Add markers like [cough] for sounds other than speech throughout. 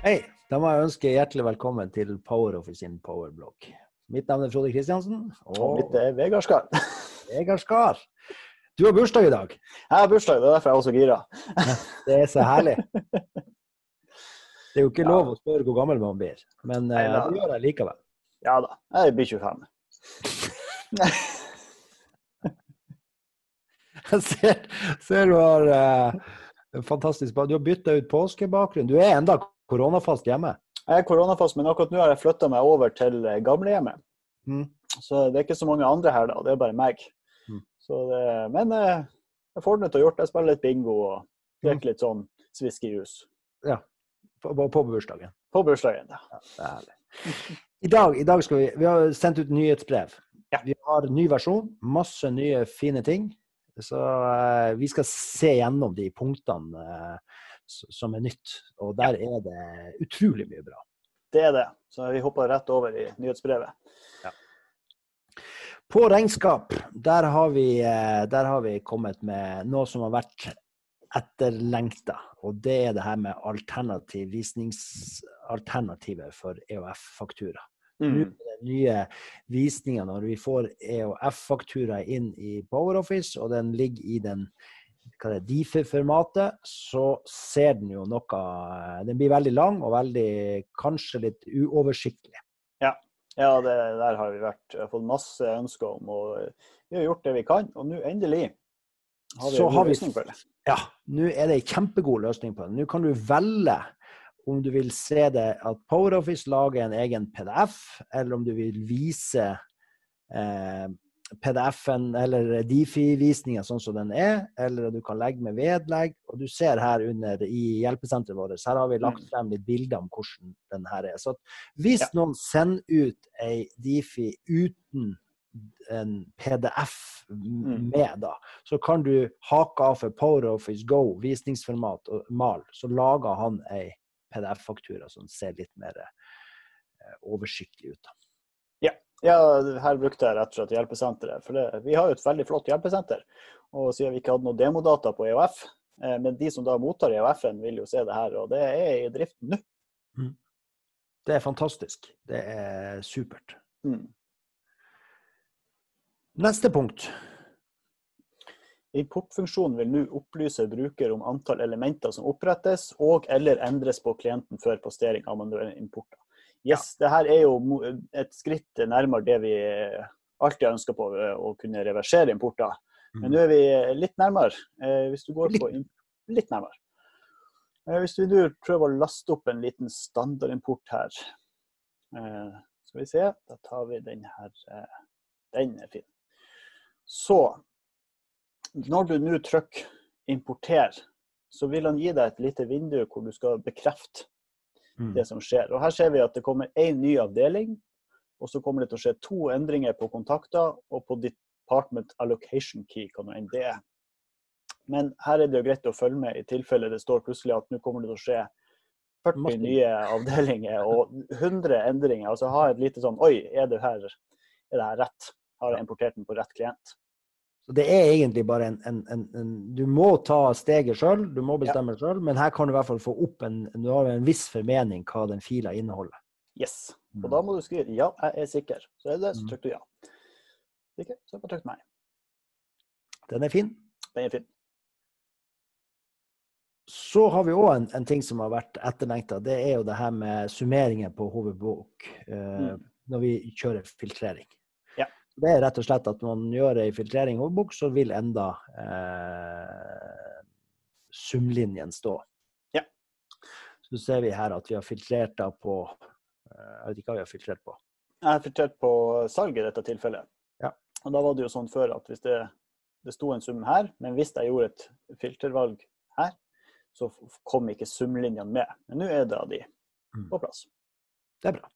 Hei, da må jeg ønske hjertelig velkommen til Power Office sin Powerblogg. Mitt navn er Frode Kristiansen, Og og mitt er Vegard Skar. [laughs] Vegard Skar. Du har bursdag i dag. Jeg har bursdag, det er derfor jeg er så gira. [laughs] Det er så herlig. Det er jo ikke Ja. å spørre hvor gammel man blir, men Nei, det gjør jeg likevel. Ja da, jeg blir 25. [laughs] Jeg [laughs] ser, ser du har eh, fantastisk Du har bytta ut påskebakgrunn. Du er enda koronafast hjemme. Jeg er koronafast, men akkurat nå har jeg flytta meg over til eh, gamlehjemmet. Mm. Så det er ikke så mange andre her, da. Det er bare meg. Mm. Så det, men eh, jeg får det til å gjøre. Jeg spiller litt bingo og Mm. drikker litt sånn sviskerjus. På, på, på bursdagen. På bursdagen. Ja. Det er herlig. I dag, I dag skal vi Vi har sendt ut nyhetsbrev. Ja. Vi har ny versjon. Masse nye, fine ting. Så eh, vi skal se gjennom de punktene eh, som er nytt. Og der er det utrolig mye bra. Det er det. Så vi hopper rett over i nyhetsbrevet. På regnskap, der har vi, eh, der har vi kommet med noe som har vært etterlengta. Og det er det her med alternativ visningsalternativet for EOF-faktura. Mm. det nye visninger når vi får EOF-faktura inn i PowerOffice, og den ligger i den hva er, DIFE-formatet, så ser den jo noe Den blir veldig lang og veldig kanskje litt uoversiktlig. Ja, det der har vi vært. Har fått masse ønsker om, og eh, vi har gjort det vi kan. Og nå endelig har vi Så en løsning for det. Ja, nå er det en kjempegod løsning på det. Nå kan du velge om du vil se det at PowerOffice lager en egen PDF, eller om du vil vise eh, PDF-en eller Difi-visninga sånn som den er, eller du kan legge med vedlegg. Og du ser her under i hjelpesenteret vårt, her har vi lagt frem litt bilder om hvordan den her er. Så hvis Ja. noen sender ut ei Difi uten en PDF Mm. med, da, så kan du hake av for PowerOffice Go, visningsformat og mal, så lager han ei PDF-faktura som ser litt mer eh, oversiktlig ut. da. Ja, her brukte jeg rett og slett hjelpesenteret. For det, vi har jo et veldig flott hjelpesenter. Og siden vi ikke hadde noe demodata på EOF, eh, men de som da mottar EOF-en, vil jo se det her. Og det er i drift nå. Det er fantastisk. Det er supert. Mm. Neste punkt. Importfunksjonen vil nå opplyse bruker om antall elementer som opprettes og eller endres på klienten før postering av manuelle importer. Yes, det her er jo et skritt nærmere det vi alltid har ønska på, eh, å kunne reversere importer. Men nå er vi litt nærmere. Eh, Hvis du går på litt nærmere. Eh, Hvis vi nå prøver å laste opp en liten standardimport her. Eh, Skal vi se, da tar vi den her. eh, Den er fin. Så når du nå trykker 'importer', så vil han gi deg et lite vindu hvor du skal bekrefte Mm. det som skjer. Og Her ser vi at det kommer én ny avdeling, og så kommer det til å skje to endringer på kontakter og på Department Allocation Key, hva nå enn det er. Men her er det jo greit å følge med i tilfelle det står plutselig at nå kommer det til å skje 40 Martin. nye avdelinger og 100 endringer. Altså ha et lite sånn Oi, er det her, er det her rett? Har jeg importert den på rett klient? Så det er egentlig bare en, en, en, en Du må ta steget sjøl, du må bestemme sjøl, men her kan du i hvert fall få opp en, du har en viss formening hva den fila inneholder. Yes. Og da må du skrive 'ja, jeg er sikker'. Så er det det, så Mm. trykker du 'ja'. Sikker? Så bare trykt 'nei'. Den er fin. Den er fin. Så har vi òg en, en ting som har vært etterlengta. Det er jo det her med summeringer på hovedbok eh, Mm. når vi kjører filtrering. Det er rett og slett at man gjør ei filtrering over hovedbok, så vil enda eh, sumlinjen stå. Ja. Så ser vi her at vi har filtrert da på eh, Jeg vet ikke hva vi har filtrert på. Jeg har filtrert på salg i dette tilfellet. Ja. Og da var det jo sånn før at hvis det, det sto en sum her, men hvis jeg gjorde et filtervalg her, så kom ikke sumlinjene med. Men nå er da de Mm. på plass. Det er bra.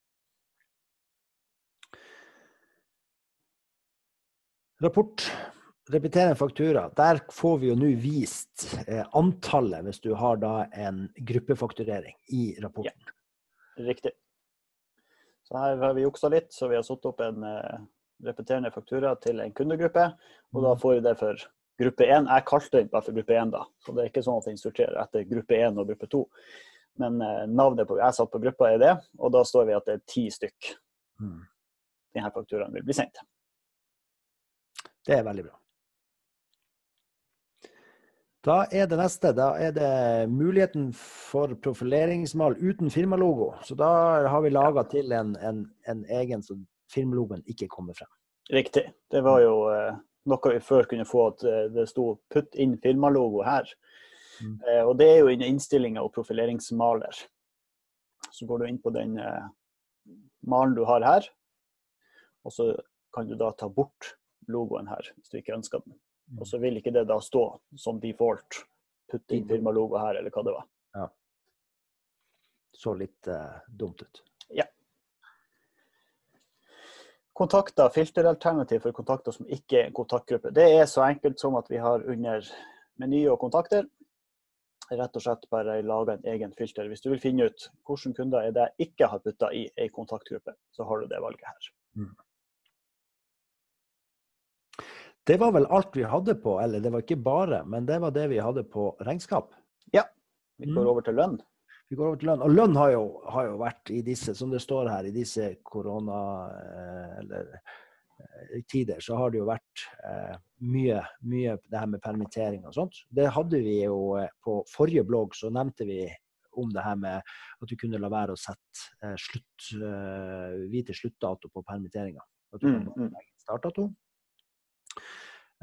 Rapport. Repeterende faktura. Der får vi jo nå vist eh, antallet hvis du har da en gruppefakturering i rapporten. Riktig. Så her har vi juksa litt, så vi har satt opp en eh, repeterende faktura til en kundegruppe. Og Mm. da får vi det for gruppe 1. Jeg kalte den bare for gruppe 1, da. Så det er ikke sånn at den sorterer etter gruppe 1 og gruppe 2. Men eh, navnet på, jeg satt på gruppa er det, og da står vi at det er ti stykk Mm. denne fakturaen vil bli sendt. Det er veldig bra. Da er det neste. Da er det muligheten for profileringsmal uten firmalogo. Så da har vi laga til en, en, en egen så firmalogoen ikke kommer frem. Riktig. Det var jo eh, noe vi før kunne få at eh, det sto 'putt inn firmalogo' her. Mm. Eh, og det er jo innen innstillinga og profileringsmaler. Så går du inn på den eh, malen du har her, og så kan du da ta bort logoen her hvis du ikke ønsker den. Og så vil ikke det da stå som default. Putt inn firmalogo her, eller hva det var. Så litt uh, dumt ut. Kontakter, filteralternativ for kontakter som ikke er en kontaktgruppe. Det er så enkelt som at vi har under meny og kontakter rett og slett bare laga en egen filter. Hvis du vil finne ut hvilke kunder er det jeg ikke har putta i ei kontaktgruppe, så har du det valget her. Det var vel alt vi hadde på, eller det var ikke bare, men det var det vi hadde på regnskap. Ja. Vi går Mm. over til lønn. Vi går over til lønn. Og lønn har jo, har jo vært i disse, som det står her, i disse korona- eh, eller eh, tider, så har det jo vært eh, mye, mye det her med permittering og sånt. Det hadde vi jo eh, på forrige blogg, så nevnte vi om det her med at du kunne la være å sette eh, slutt, eh, vite sluttdato på permitteringa. At du Mm, kan mm. legge startdato.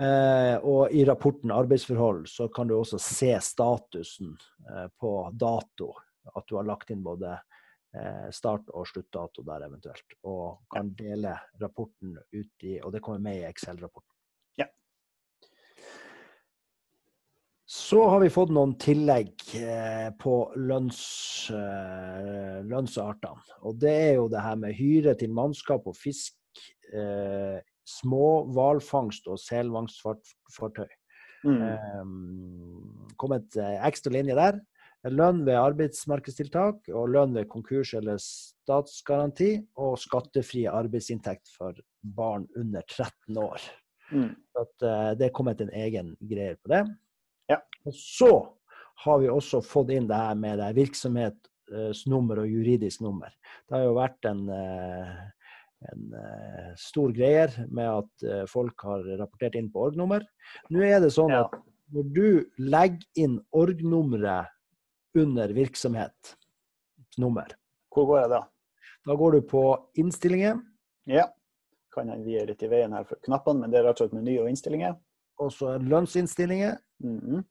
Eh, og i rapporten arbeidsforhold så kan du også se statusen eh, på dato. At du har lagt inn både eh, start- og sluttdato der eventuelt. Og kan dele rapporten ut i Og det kommer med i Excel-rapporten. Ja. Så har vi fått noen tillegg eh, på lønns, eh, lønnsartene. Og det er jo det her med hyre til mannskap og fisk, eh, små hvalfangst og selfangstfartøy. Mm. Eh, kom et eh, ekstra linje der. Lønn ved arbeidsmarkedstiltak og lønn ved konkurs eller statsgaranti. Og skattefri arbeidsinntekt for barn under 13 år. Mm. At, eh, det er kommet en egen greie på det. Ja. Og så har vi også fått inn det her med det virksomhetsnummer og juridisk nummer. Det har jo vært en, eh, en uh, stor greier med at uh, folk har rapportert inn på org-nummer. Nå er det sånn Ja. at når du legger inn org-nummeret under virksomhet, nummer, Hvor går jeg da? da går du på innstillinger, Ja. Kan jeg vie litt i veien her for knappene, men det er rett og slett meny og innstillinger. og så lønnsinnstillinger, Mhm.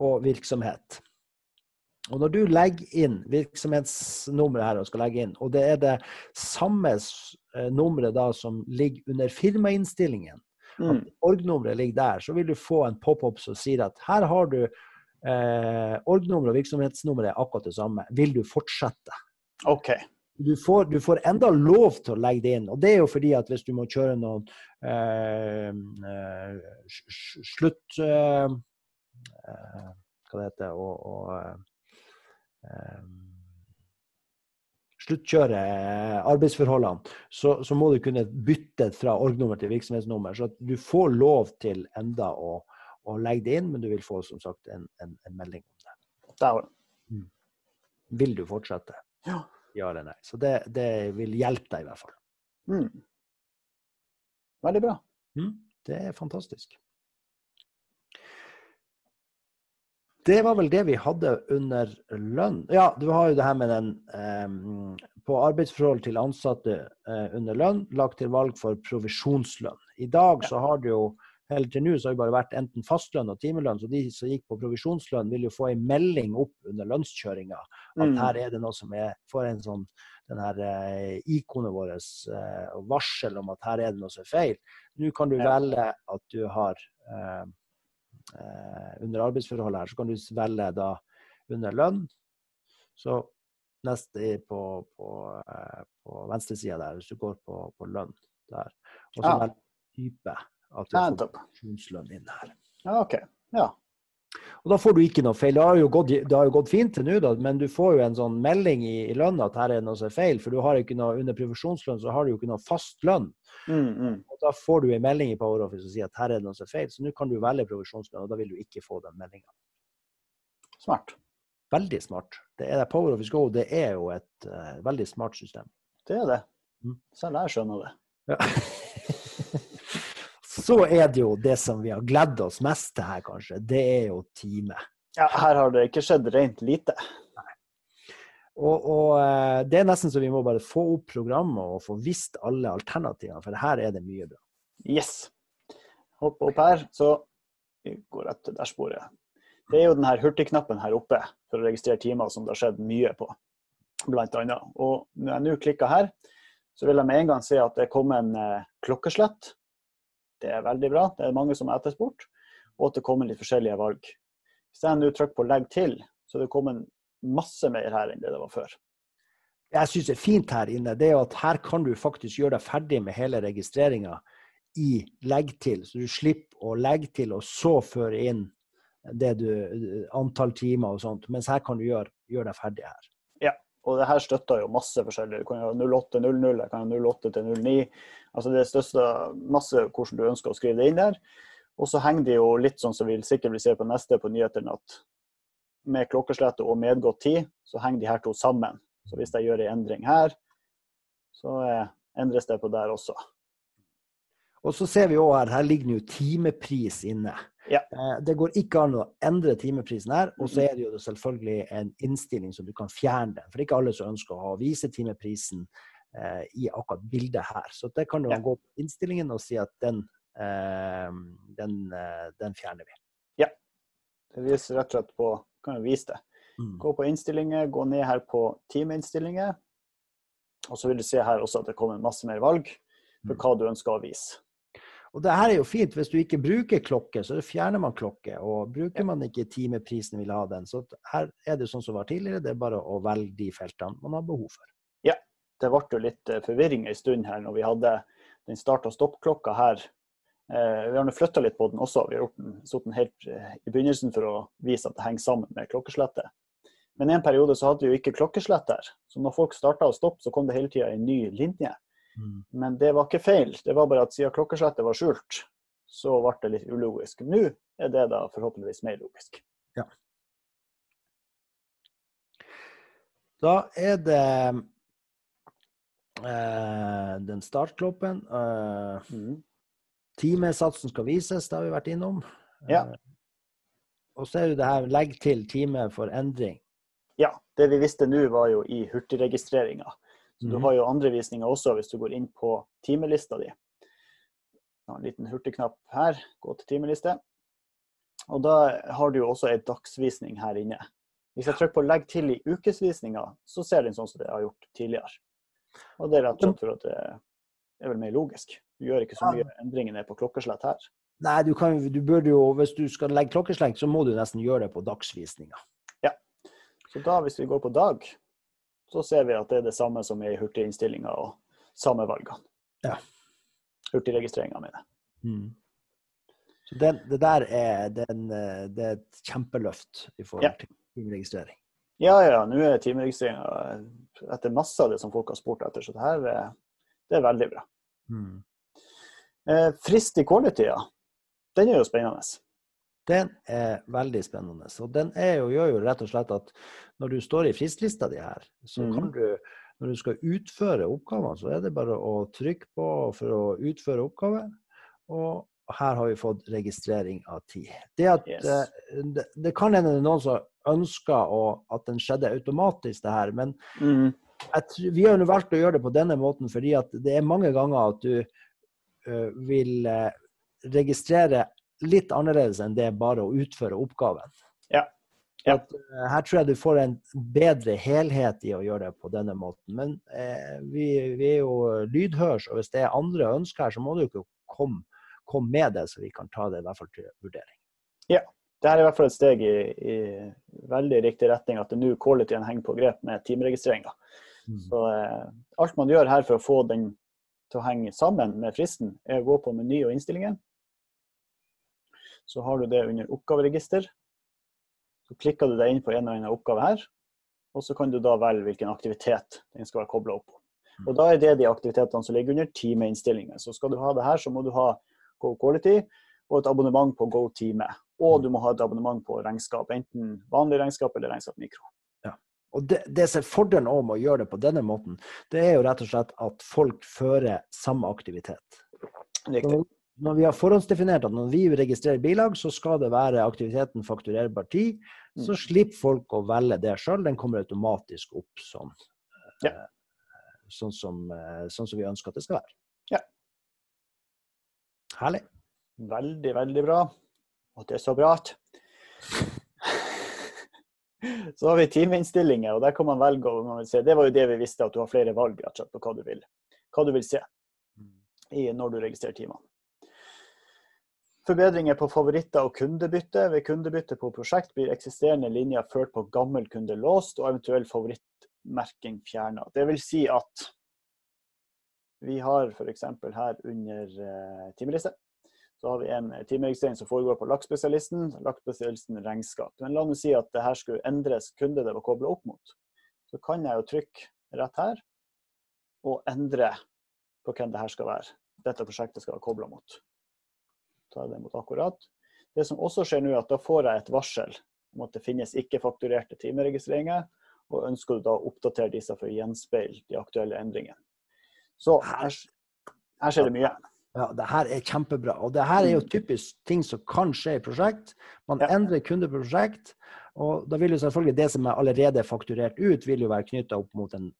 og virksomhet. Og når du legger inn virksomhetsnummeret her og skal legge inn, og det er det samme eh, nummeret da som ligger under firmainnstillingen, Mm. org-nummeret ligger der, så vil du få en pop-up som sier at her har du eh, org-nummer og virksomhetsnummeret er akkurat det samme. Vil du fortsette? OK. Du får, du får enda lov til å legge det inn. Og det er jo fordi at hvis du må kjøre noen eh, eh, slutt eh, eh, Hva det heter og, og Sluttkjøre eh, arbeidsforholdene, så, så må du kunne bytte fra org-nummer til virksomhetsnummer. Så at du får lov til enda å, å legge det inn, men du vil få som sagt en, en, en melding om det. Der var. Vil du fortsette? Ja. Ja eller nei. Så det, det vil hjelpe deg i hvert fall. Mm. Veldig bra. Mm, det er fantastisk. Det var vel det vi hadde under lønn. Ja, du har jo det her med den um, På arbeidsforhold til ansatte uh, under lønn, lagt til valg for provisjonslønn. I dag så har det jo eller til nå så har det bare vært enten fastlønn og timelønn, så de som gikk på provisjonslønn, vil jo få en melding opp under lønnskjøringa at Mm. her er det noe som er får en sånn den her eh, ikonet vårt eh, varsel om at her er det noe som er feil. Nå kan du velge at du har eh, under arbeidsforholdet her, så kan du velge da under lønn. Så neste er på, på, eh, på venstresida der, hvis du går på, på lønn der. Og så Ja. velg type. At du får pensjonslønn inn her. Ja, OK. Ja. Og da får du ikke noe feil. Det har jo gått, det har jo gått fint til nå, da, men du får jo en sånn melding i, i lønna at her er noe som er feil. For du har ikke noe, under profesjonslønn så har du jo ikke noe fast lønn. Mm, mm. Og da får du en melding i PowerOffice som sier at her er det noe som er feil. Så nå kan du velge profesjonslønn, og da vil du ikke få den meldinga. Smart. Veldig smart. Det er PowerOffice Go det er jo et uh, veldig smart system. Det er det. Mm. Selv jeg skjønner det. Ja. [laughs] Så er det jo det som vi har gledd oss mest til her, kanskje. Det er jo time. Ja, her har det ikke skjedd rent lite. Og, og eh, det er nesten så vi må bare få opp programmet og få visst alle alternativene, for her er det mye bra. Yes. Hopp opp her, så vi går rett til dashbordet. Det er jo denne hurtigknappen her oppe for å registrere timer som det har skjedd mye på, blant annet. Og når jeg nå klikker her, så vil jeg med en gang se at det kommer en eh, klokkeslett. Det er veldig bra, det er mange som har etterspurt. Og at det kommer litt forskjellige valg. Hvis jeg nå trykker på 'legg til', så er det kommet masse mer her enn det det var før. Jeg syns det er fint her inne, det er at her kan du faktisk gjøre deg ferdig med hele registreringa i legg til, så du slipper å legge til og så føre inn det du, antall timer og sånt. Mens her kan du gjøre, gjøre deg ferdig her. Og det her støtter jo masse forskjellig. Du kan ha 0800, jeg kan ha 08 til 09. Altså det støtter masse hvordan du ønsker å skrive det inn der. Og så henger de jo litt sånn som vi sikkert vil se på neste på nyhetene, at med klokkeslettet og medgått tid, så henger de her to sammen. Så hvis jeg gjør en endring her, så eh, endres det på der også. Og så ser vi òg her, her ligger jo timepris inne. Ja. Eh, det går ikke an å endre timeprisen her. Og så er det jo selvfølgelig en innstilling som du kan fjerne den. For det er ikke alle som ønsker å ha vise timeprisen eh, i akkurat bildet her. Så det kan du Ja. gå på innstillingen og si at den, eh, den, eh, den fjerner vi. Ja. Det viser rett og slett på Kan jo vise det. Mm. Gå på innstillinger, gå ned her på timeinnstillinger. Og så vil du se her også at det kommer masse mer valg for Mm. hva du ønsker å vise. Og det her er jo fint. Hvis du ikke bruker klokke, så fjerner man klokke. Og bruker man ikke timeprisen, vil ha den. Så her er det sånn som var tidligere, det er bare å velge de feltene man har behov for. Ja, Det ble jo litt eh, forvirring en stund her når vi hadde den start- og stopp-klokka her. Eh, vi har nå flytta litt på den også. Vi har gjort den, satt den helt eh, i begynnelsen for å vise at det henger sammen med klokkeslettet. Men i en periode så hadde vi jo ikke klokkeslett der. Så når folk starta og stoppe, så kom det hele tida en ny linje. Men det var ikke feil. Det var bare at siden klokkeslettet var skjult, så ble det litt ulogisk. Nå er det da forhåpentligvis mer logisk. Da er det eh, den startkloppen. Eh, mm. timesatsen skal vises, det har vi vært innom. Ja. Eh, og så er det det her legg til time for endring. Ja, det vi visste nå var jo i hurtigregistreringa. Så du Mhm. har jo andre visninger også hvis du går inn på timelista di. En liten hurtigknapp her. Gå til timeliste. Og da har du jo også en dagsvisning her inne. Hvis jeg trykker på 'legg til i ukesvisninga', så ser den sånn som det har gjort tidligere. Og det er rett og slett for at det er vel mer logisk. Du gjør ikke så mye endringer ned på klokkeslett her. Nei, du, kan, du burde jo, hvis du skal legge klokkeslett, så må du nesten gjøre det på dagsvisninga. Så da, hvis vi går på dag, så ser vi at det er det samme som i hurtiginnstillinga og samme valgene. Ja. Hurtigregistreringa mine. Mm. Så det, det der er, den, det er et kjempeløft i forhold Ja. til timeregistrering. Ja, ja, nå er timeregistreringa etter masse av det som folk har spurt etter, så det her er, det er veldig bra. Mm. Eh, frist i quality, ja. Den er jo spennende. Den er veldig spennende. Og den jo, gjør jo rett og slett at når du står i fristlista di her, så Mhm. kan du når du skal utføre oppgavene, så er det bare å trykke på for å utføre oppgaven. Og her har vi fått registrering av tid. Det, at, Yes. eh, det, det kan hende det er noen som ønsker å, at den skjedde automatisk, det her. Men mm. jeg, vi har jo valgt å gjøre det på denne måten fordi det er mange ganger at du eh, vil eh, registrere litt annerledes enn det bare å utføre oppgaven. Ja. Ja. At, eh, her tror jeg du får en bedre helhet i å gjøre det på denne måten. Men eh, vi, vi er jo lydhørs, og hvis det er andre ønsker her, så må du ikke komme, komme med det, så vi kan ta det i hvert fall til vurdering. Ja. Det er i hvert fall et steg i, i veldig riktig retning, at det nå qualityen henger på grep med timeregistreringa. Så eh, alt man gjør her for å få den til å henge sammen med fristen, er å gå på meny og innstillinger. Så har du det under oppgaveregister. Så klikker du deg inn på en eller annen oppgave her, og så kan du da velge hvilken aktivitet den skal være kobla opp på. Og da er det de aktivitetene som ligger under timeinnstillinger. Så skal du ha det her, så må du ha Go Quality og et abonnement på Go Time. Og du må ha et abonnement på regnskap, enten vanlig regnskap eller regnskap mikro. Og det, det som er fordelen om med å gjøre det på denne måten, det er jo rett og slett at folk fører samme aktivitet. Riktig. Når, vi har forhåndsdefinert at når vi registrerer bilag, så skal det være aktiviteten fakturerbar tid, så Mm. slipper folk å velge det sjøl. Den kommer automatisk opp sånn. Ja. Eh, Sånn som, eh, sånn som vi ønsker at det skal være. Ja. Herlig. Veldig, veldig bra. Og det er så bra at [laughs] Så har vi timeinnstillinger, og der kan man velge om man vil se. Det var jo det vi visste, at du har flere valg rett og slett, på hva du vil, hva du vil se i, når du registrerer timene. Forbedringer på favoritter og kundebytte. Ved kundebytte på prosjekt blir eksisterende linjer ført på gammel kunde låst, og eventuell favorittmerking fjerna. Det vil si at vi har f.eks. her under eh, timeliste, så har vi en timeregistrering som foregår på lakkspesialisten regnskap. Men la oss si at det her skulle endres kunde det var kobla opp mot. Så kan jeg jo trykke rett her og endre på hvem det skal være. Dette prosjektet skal være kobla mot. Ta det mot akkurat. Det som også skjer nå, er at da får jeg et varsel om at det finnes ikke-fakturerte timeregistreringer, og ønsker du da å oppdatere disse for å gjenspeile de aktuelle endringene. Så her, her skjer det mye. Ja, det her er kjempebra. Og det her er jo typisk ting som kan skje i prosjekt. Man. Ja. endrer kundeprosjekt, og da vil jo selvfølgelig det som er allerede fakturert ut, vil jo være knytta opp mot en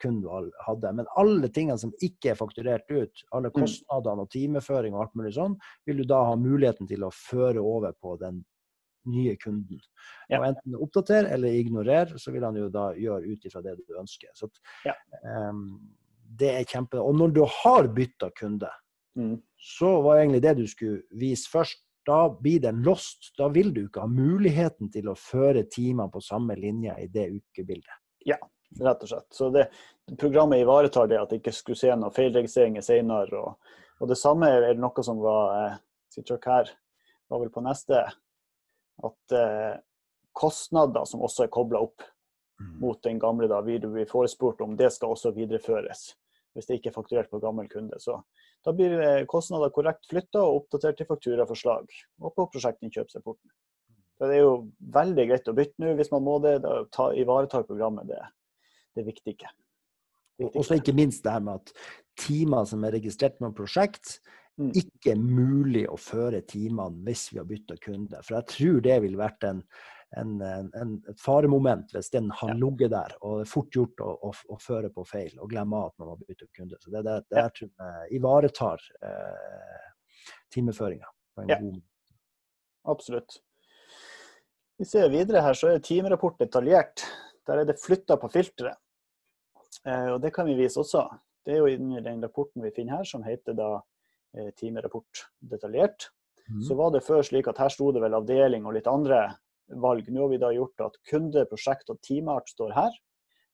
kunde du hadde. Men alle tingene som ikke er fakturert ut, alle Mm. kostnadene og timeføring og alt mulig sånn, vil du da ha muligheten til å føre over på den nye kunden. Ja. Og enten oppdatere eller ignorere, så vil han jo da gjøre ut ifra det du ønsker. Så at, Ja. um, det er kjempe... Og når du har bytta kunde, Mm. så var egentlig det du skulle vise først. Da blir den lost. Da vil du ikke ha muligheten til å føre timene på samme linje i det ukebildet. Rett og slett. Så det, programmet ivaretar det at det ikke skulle se noen feilregistreringer senere. Og, og det samme er noe som var eh, her, var vel på neste, at eh, kostnader som også er kobla opp mot den gamle, da vi blir forespurt om det skal også videreføres. Hvis det ikke er fakturert på gammel kunde. Så da blir eh, kostnader korrekt flytta og oppdatert til fakturaforslag og på prosjektinnkjøpsrapporten. Det er jo veldig greit å bytte nå hvis man må det. Da ivaretar programmet det. Det er viktige. Og så ikke minst det her med at timer som er registrert med prosjekt, Mm. ikke er mulig å føre timene hvis vi har bytta kunde. For jeg tror det ville vært en, en, en, et faremoment hvis den har Ja. ligget der. Og det er fort gjort å, å, å føre på feil og glemme at man har bytta kunde. Så det, det, det er, tror jeg ivaretar eh, timeføringa på en Ja. god måte. Absolutt. Vi ser videre her, så er timerapport detaljert. Der er det flytta på filteret. Eh, og det kan vi vise også. Det er jo under den rapporten vi finner her, som heter da eh, timerapport detaljert. Mm. Så var det før slik at her sto det vel avdeling og litt andre valg. Nå har vi da gjort at kunde, prosjekt og timeart står her.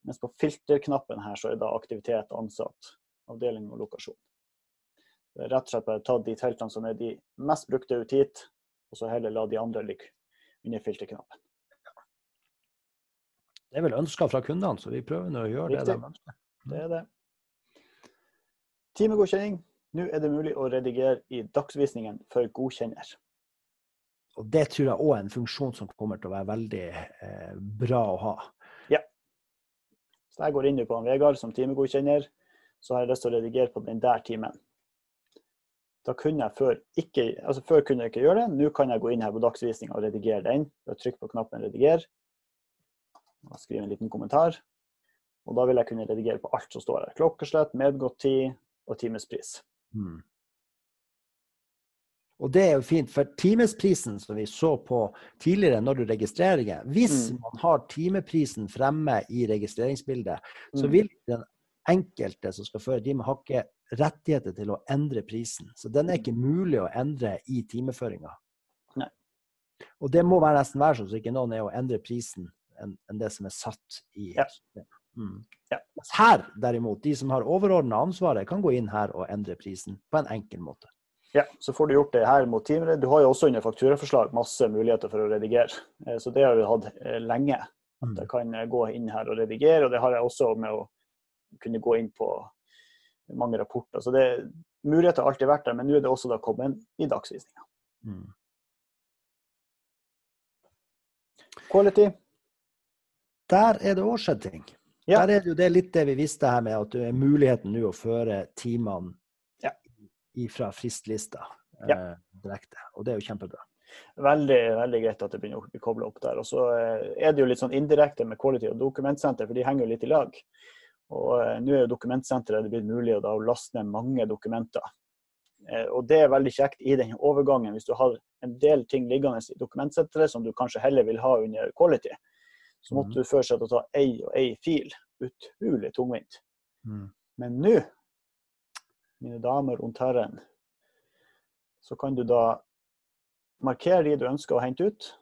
Mens på filterknappen her så er da aktivitet, ansatt, avdeling og lokasjon. Det er rett og slett bare tatt de teltene som er de mest brukte ut hit, og så heller la de andre ligge under filterknappen. Det er vel ønska fra kundene, så vi prøver nå å gjøre det Riktig. de ønsker. Det er det. Timegodkjenning. Nå er det mulig å redigere i dagsvisningen for godkjenner. Og det tror jeg òg er en funksjon som kommer til å være veldig eh, bra å ha. Ja. Så jeg går inn på en Vegard som timegodkjenner, så har jeg lyst til å redigere på den der timen. Da kunne jeg før ikke, altså før kunne jeg ikke gjøre det. Nå kan jeg gå inn her på dagsvisninga og redigere den. ved å trykke på knappen 'rediger' skrive en liten kommentar. Og da vil jeg kunne redigere på alt som står her. Klokkeslett, medgått tid og timespris. Mm. Og det er jo fint, for timesprisen som vi så på tidligere når du registrerer, hvis Mm. man har timeprisen fremme i registreringsbildet, så Mm. vil den enkelte som skal føre time, har ikke rettigheter til å endre prisen. Så den er ikke mulig å endre i timeføringa. Og det må være nesten være sånn så ikke noen er å endre prisen enn en det som er satt i Ja. systemet. Mm. Ja. Her, derimot, de som har overordna ansvaret, kan gå inn her og endre prisen på en enkel måte. Ja, så får du gjort det her mot teamet. Du har jo også under fakturaforslag masse muligheter for å redigere. Eh, så det har vi hatt eh, lenge. At Mm. jeg kan eh, gå inn her og redigere. Og det har jeg også med å kunne gå inn på mange rapporter. Så det, muligheter har alltid vært der, men nå er det også da kommet i dagsvisninga. Mm. Quality. Der er det òg skjedd ting. Ja. Der er det jo det litt det vi visste her med at det er muligheten nå å føre timene Ja. ifra fristlista Ja. eh, direkte. Og det er jo kjempebra. Veldig, veldig greit at det begynner å bli kobla opp der. Og så eh, er det jo litt sånn indirekte med Quality og Dokumentsenter, for de henger jo litt i lag. Og eh, nå er jo Dokumentsenteret det blitt mulig å da laste ned mange dokumenter. Eh, og det er veldig kjekt i den overgangen, hvis du har en del ting liggende i Dokumentsenteret som du kanskje heller vil ha under Quality, så måtte Mhm. du før til å ta ei og ei fil. Utrolig tungvint. Mm. Men nå, mine damer og herren, så kan du da markere de du ønsker å hente ut.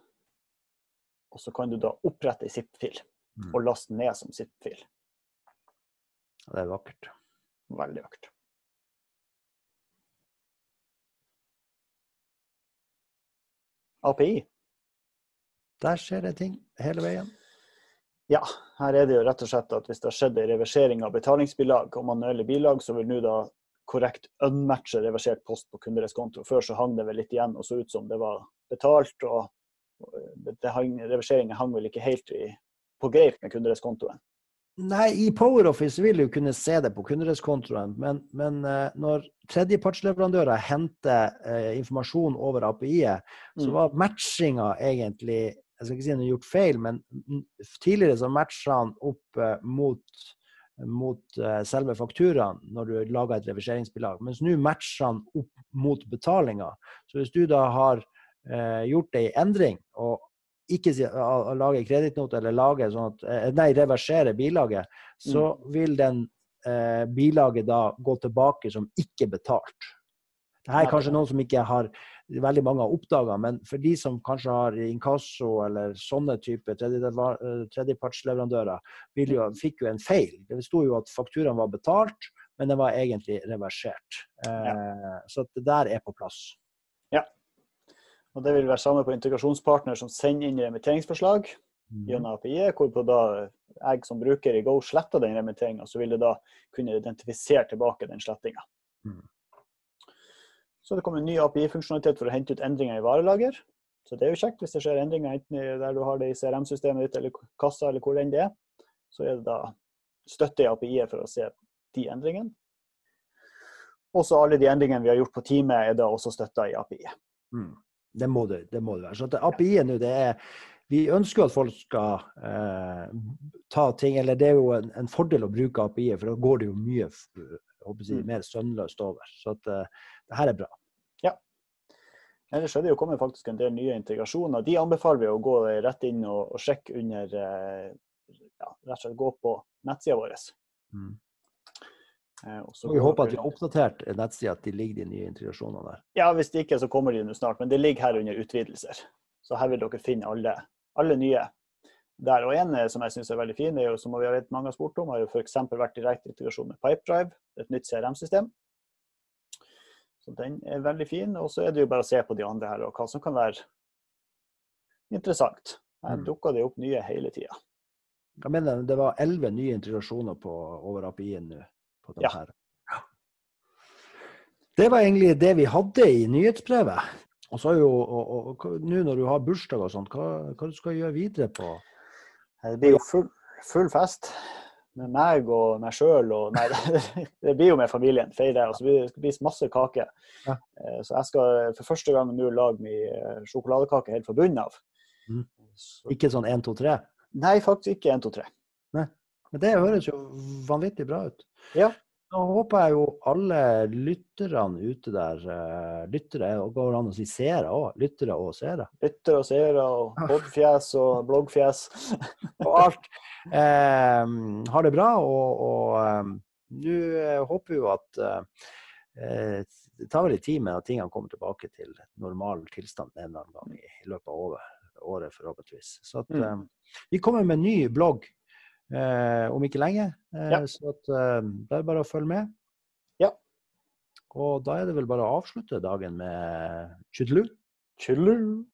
Og så kan du da opprette ei ZIP-fil Mm. og laste ned som ZIP-fil. Det er vakkert. Veldig vakkert. API. Der skjer det ting hele veien. Ja, her er det jo rett og slett at hvis det har skjedd en reversering av betalingsbilag og manuelle bilag, så vil nå da korrekt unmatche reversert post på kundereskonto. Før så hang det vel litt igjen og så ut som det var betalt, og hang, reverseringen hang vel ikke helt i, på greip med kundereskontoen. Nei, i PowerOffice vil du kunne se det på kundereskontoen, men, men eh, når tredjepartsleverandører henter eh, informasjon over API-et, så Mm. var matchinga egentlig Jeg skal ikke si han har gjort feil, men mm, tidligere så matcha han opp eh, mot, mot eh, selve fakturaen når du lager et reverseringsbilag, mens nå matcher han opp mot betalinga. Så hvis du da har eh, gjort ei endring og ikke si, lage kredittnote eller lage sånn at, eh, nei, reversere bilaget, så vil den eh, bilaget da gå tilbake som ikke betalt. Dette er kanskje noen som ikke har veldig mange har oppdaga, men for de som kanskje har inkasso eller sånne type eh, tredjepartsleverandører, jo, fikk jo en feil. Det sto jo at fakturaen var betalt, men den var egentlig reversert. Eh, Så det der er på plass. Ja. Og Det vil være samme på integrasjonspartner som sender inn remitteringsforslag gjennom API, hvorpå da jeg som bruker i Go sletter den remitteringa, så vil det da kunne identifisere tilbake den slettinga. Mm. Så det kommer en ny API-funksjonalitet for å hente ut endringer i varelager. Så det er jo kjekt hvis det skjer endringer enten der du har det i CRM-systemet ditt eller kassa eller hvor enn det er. Så er det da støtte i API-et for å se de endringene. Også alle de endringene vi har gjort på teamet er da også støtta i API. Mm. Det må det, det må det være. Så at API-et nå, det er Vi ønsker at folk skal eh, ta ting Eller det er jo en, en fordel å bruke API-et, for da går det jo mye jeg Mm. mer sønnløst over. Så at eh, det her er bra. Ellers er det jo kommet faktisk en del nye integrasjoner. De anbefaler vi å gå rett inn og, og sjekke under eh, ja, Rett og slett gå på nettsida vår. Mm. Eh, og vi håper at vi har oppdatert nettsida, at de ligger de nye integrasjonene der. Ja, hvis det ikke, så kommer de nå snart. Men det ligger her under utvidelser. Så her vil dere finne alle, alle nye der. Og en eh, som jeg syns er veldig fin, er jo, som vi har vet mange har spurt om, har jo f.eks. vært direkte integrasjon med Pipedrive, et nytt CRM-system. Så den er veldig fin. Og så er det jo bare å se på de andre her, og hva som kan være interessant. Her Mm. dukker det opp nye hele tida. Jeg mener det var elleve nye integrasjoner på, over API-en nå. på den Ja. her. Det var egentlig det vi hadde i nyhetsbrevet. Og så er jo, og, nå når du har bursdag og sånt, hva, hva du skal gjøre videre på Det blir jo full, full fest med meg og meg sjøl og Nei, [laughs] det blir jo med familien. Feire. Og så blir det spist masse kake. Ja. Eh, Så jeg skal for første gang nå lage min eh, sjokoladekake helt fra bunnen av. Mm. Ikke sånn 1, 2, 3? nei, faktisk ikke 1, 2, 3. Men det høres jo vanvittig bra ut. Ja. Da håper jeg jo alle lytterne ute der eh, Lyttere og går an å si seere òg. Lyttere og seere. Lyttere og seere og podfjes og bloggfjes. [laughs] Og alt. Eh, har det bra. Og, og eh, nå eh, håper vi jo at eh, eh, Det tar vel litt tid med at tingene kommer tilbake til normal tilstand en eller annen gang i, løpet av året, forhåpentligvis. Så at, eh, vi kommer med en ny blogg eh, om ikke lenge. Eh, Ja. Så at, eh, det er bare å følge med. Ja. Og da er det vel bare å avslutte dagen med tjudelu. Tjullu!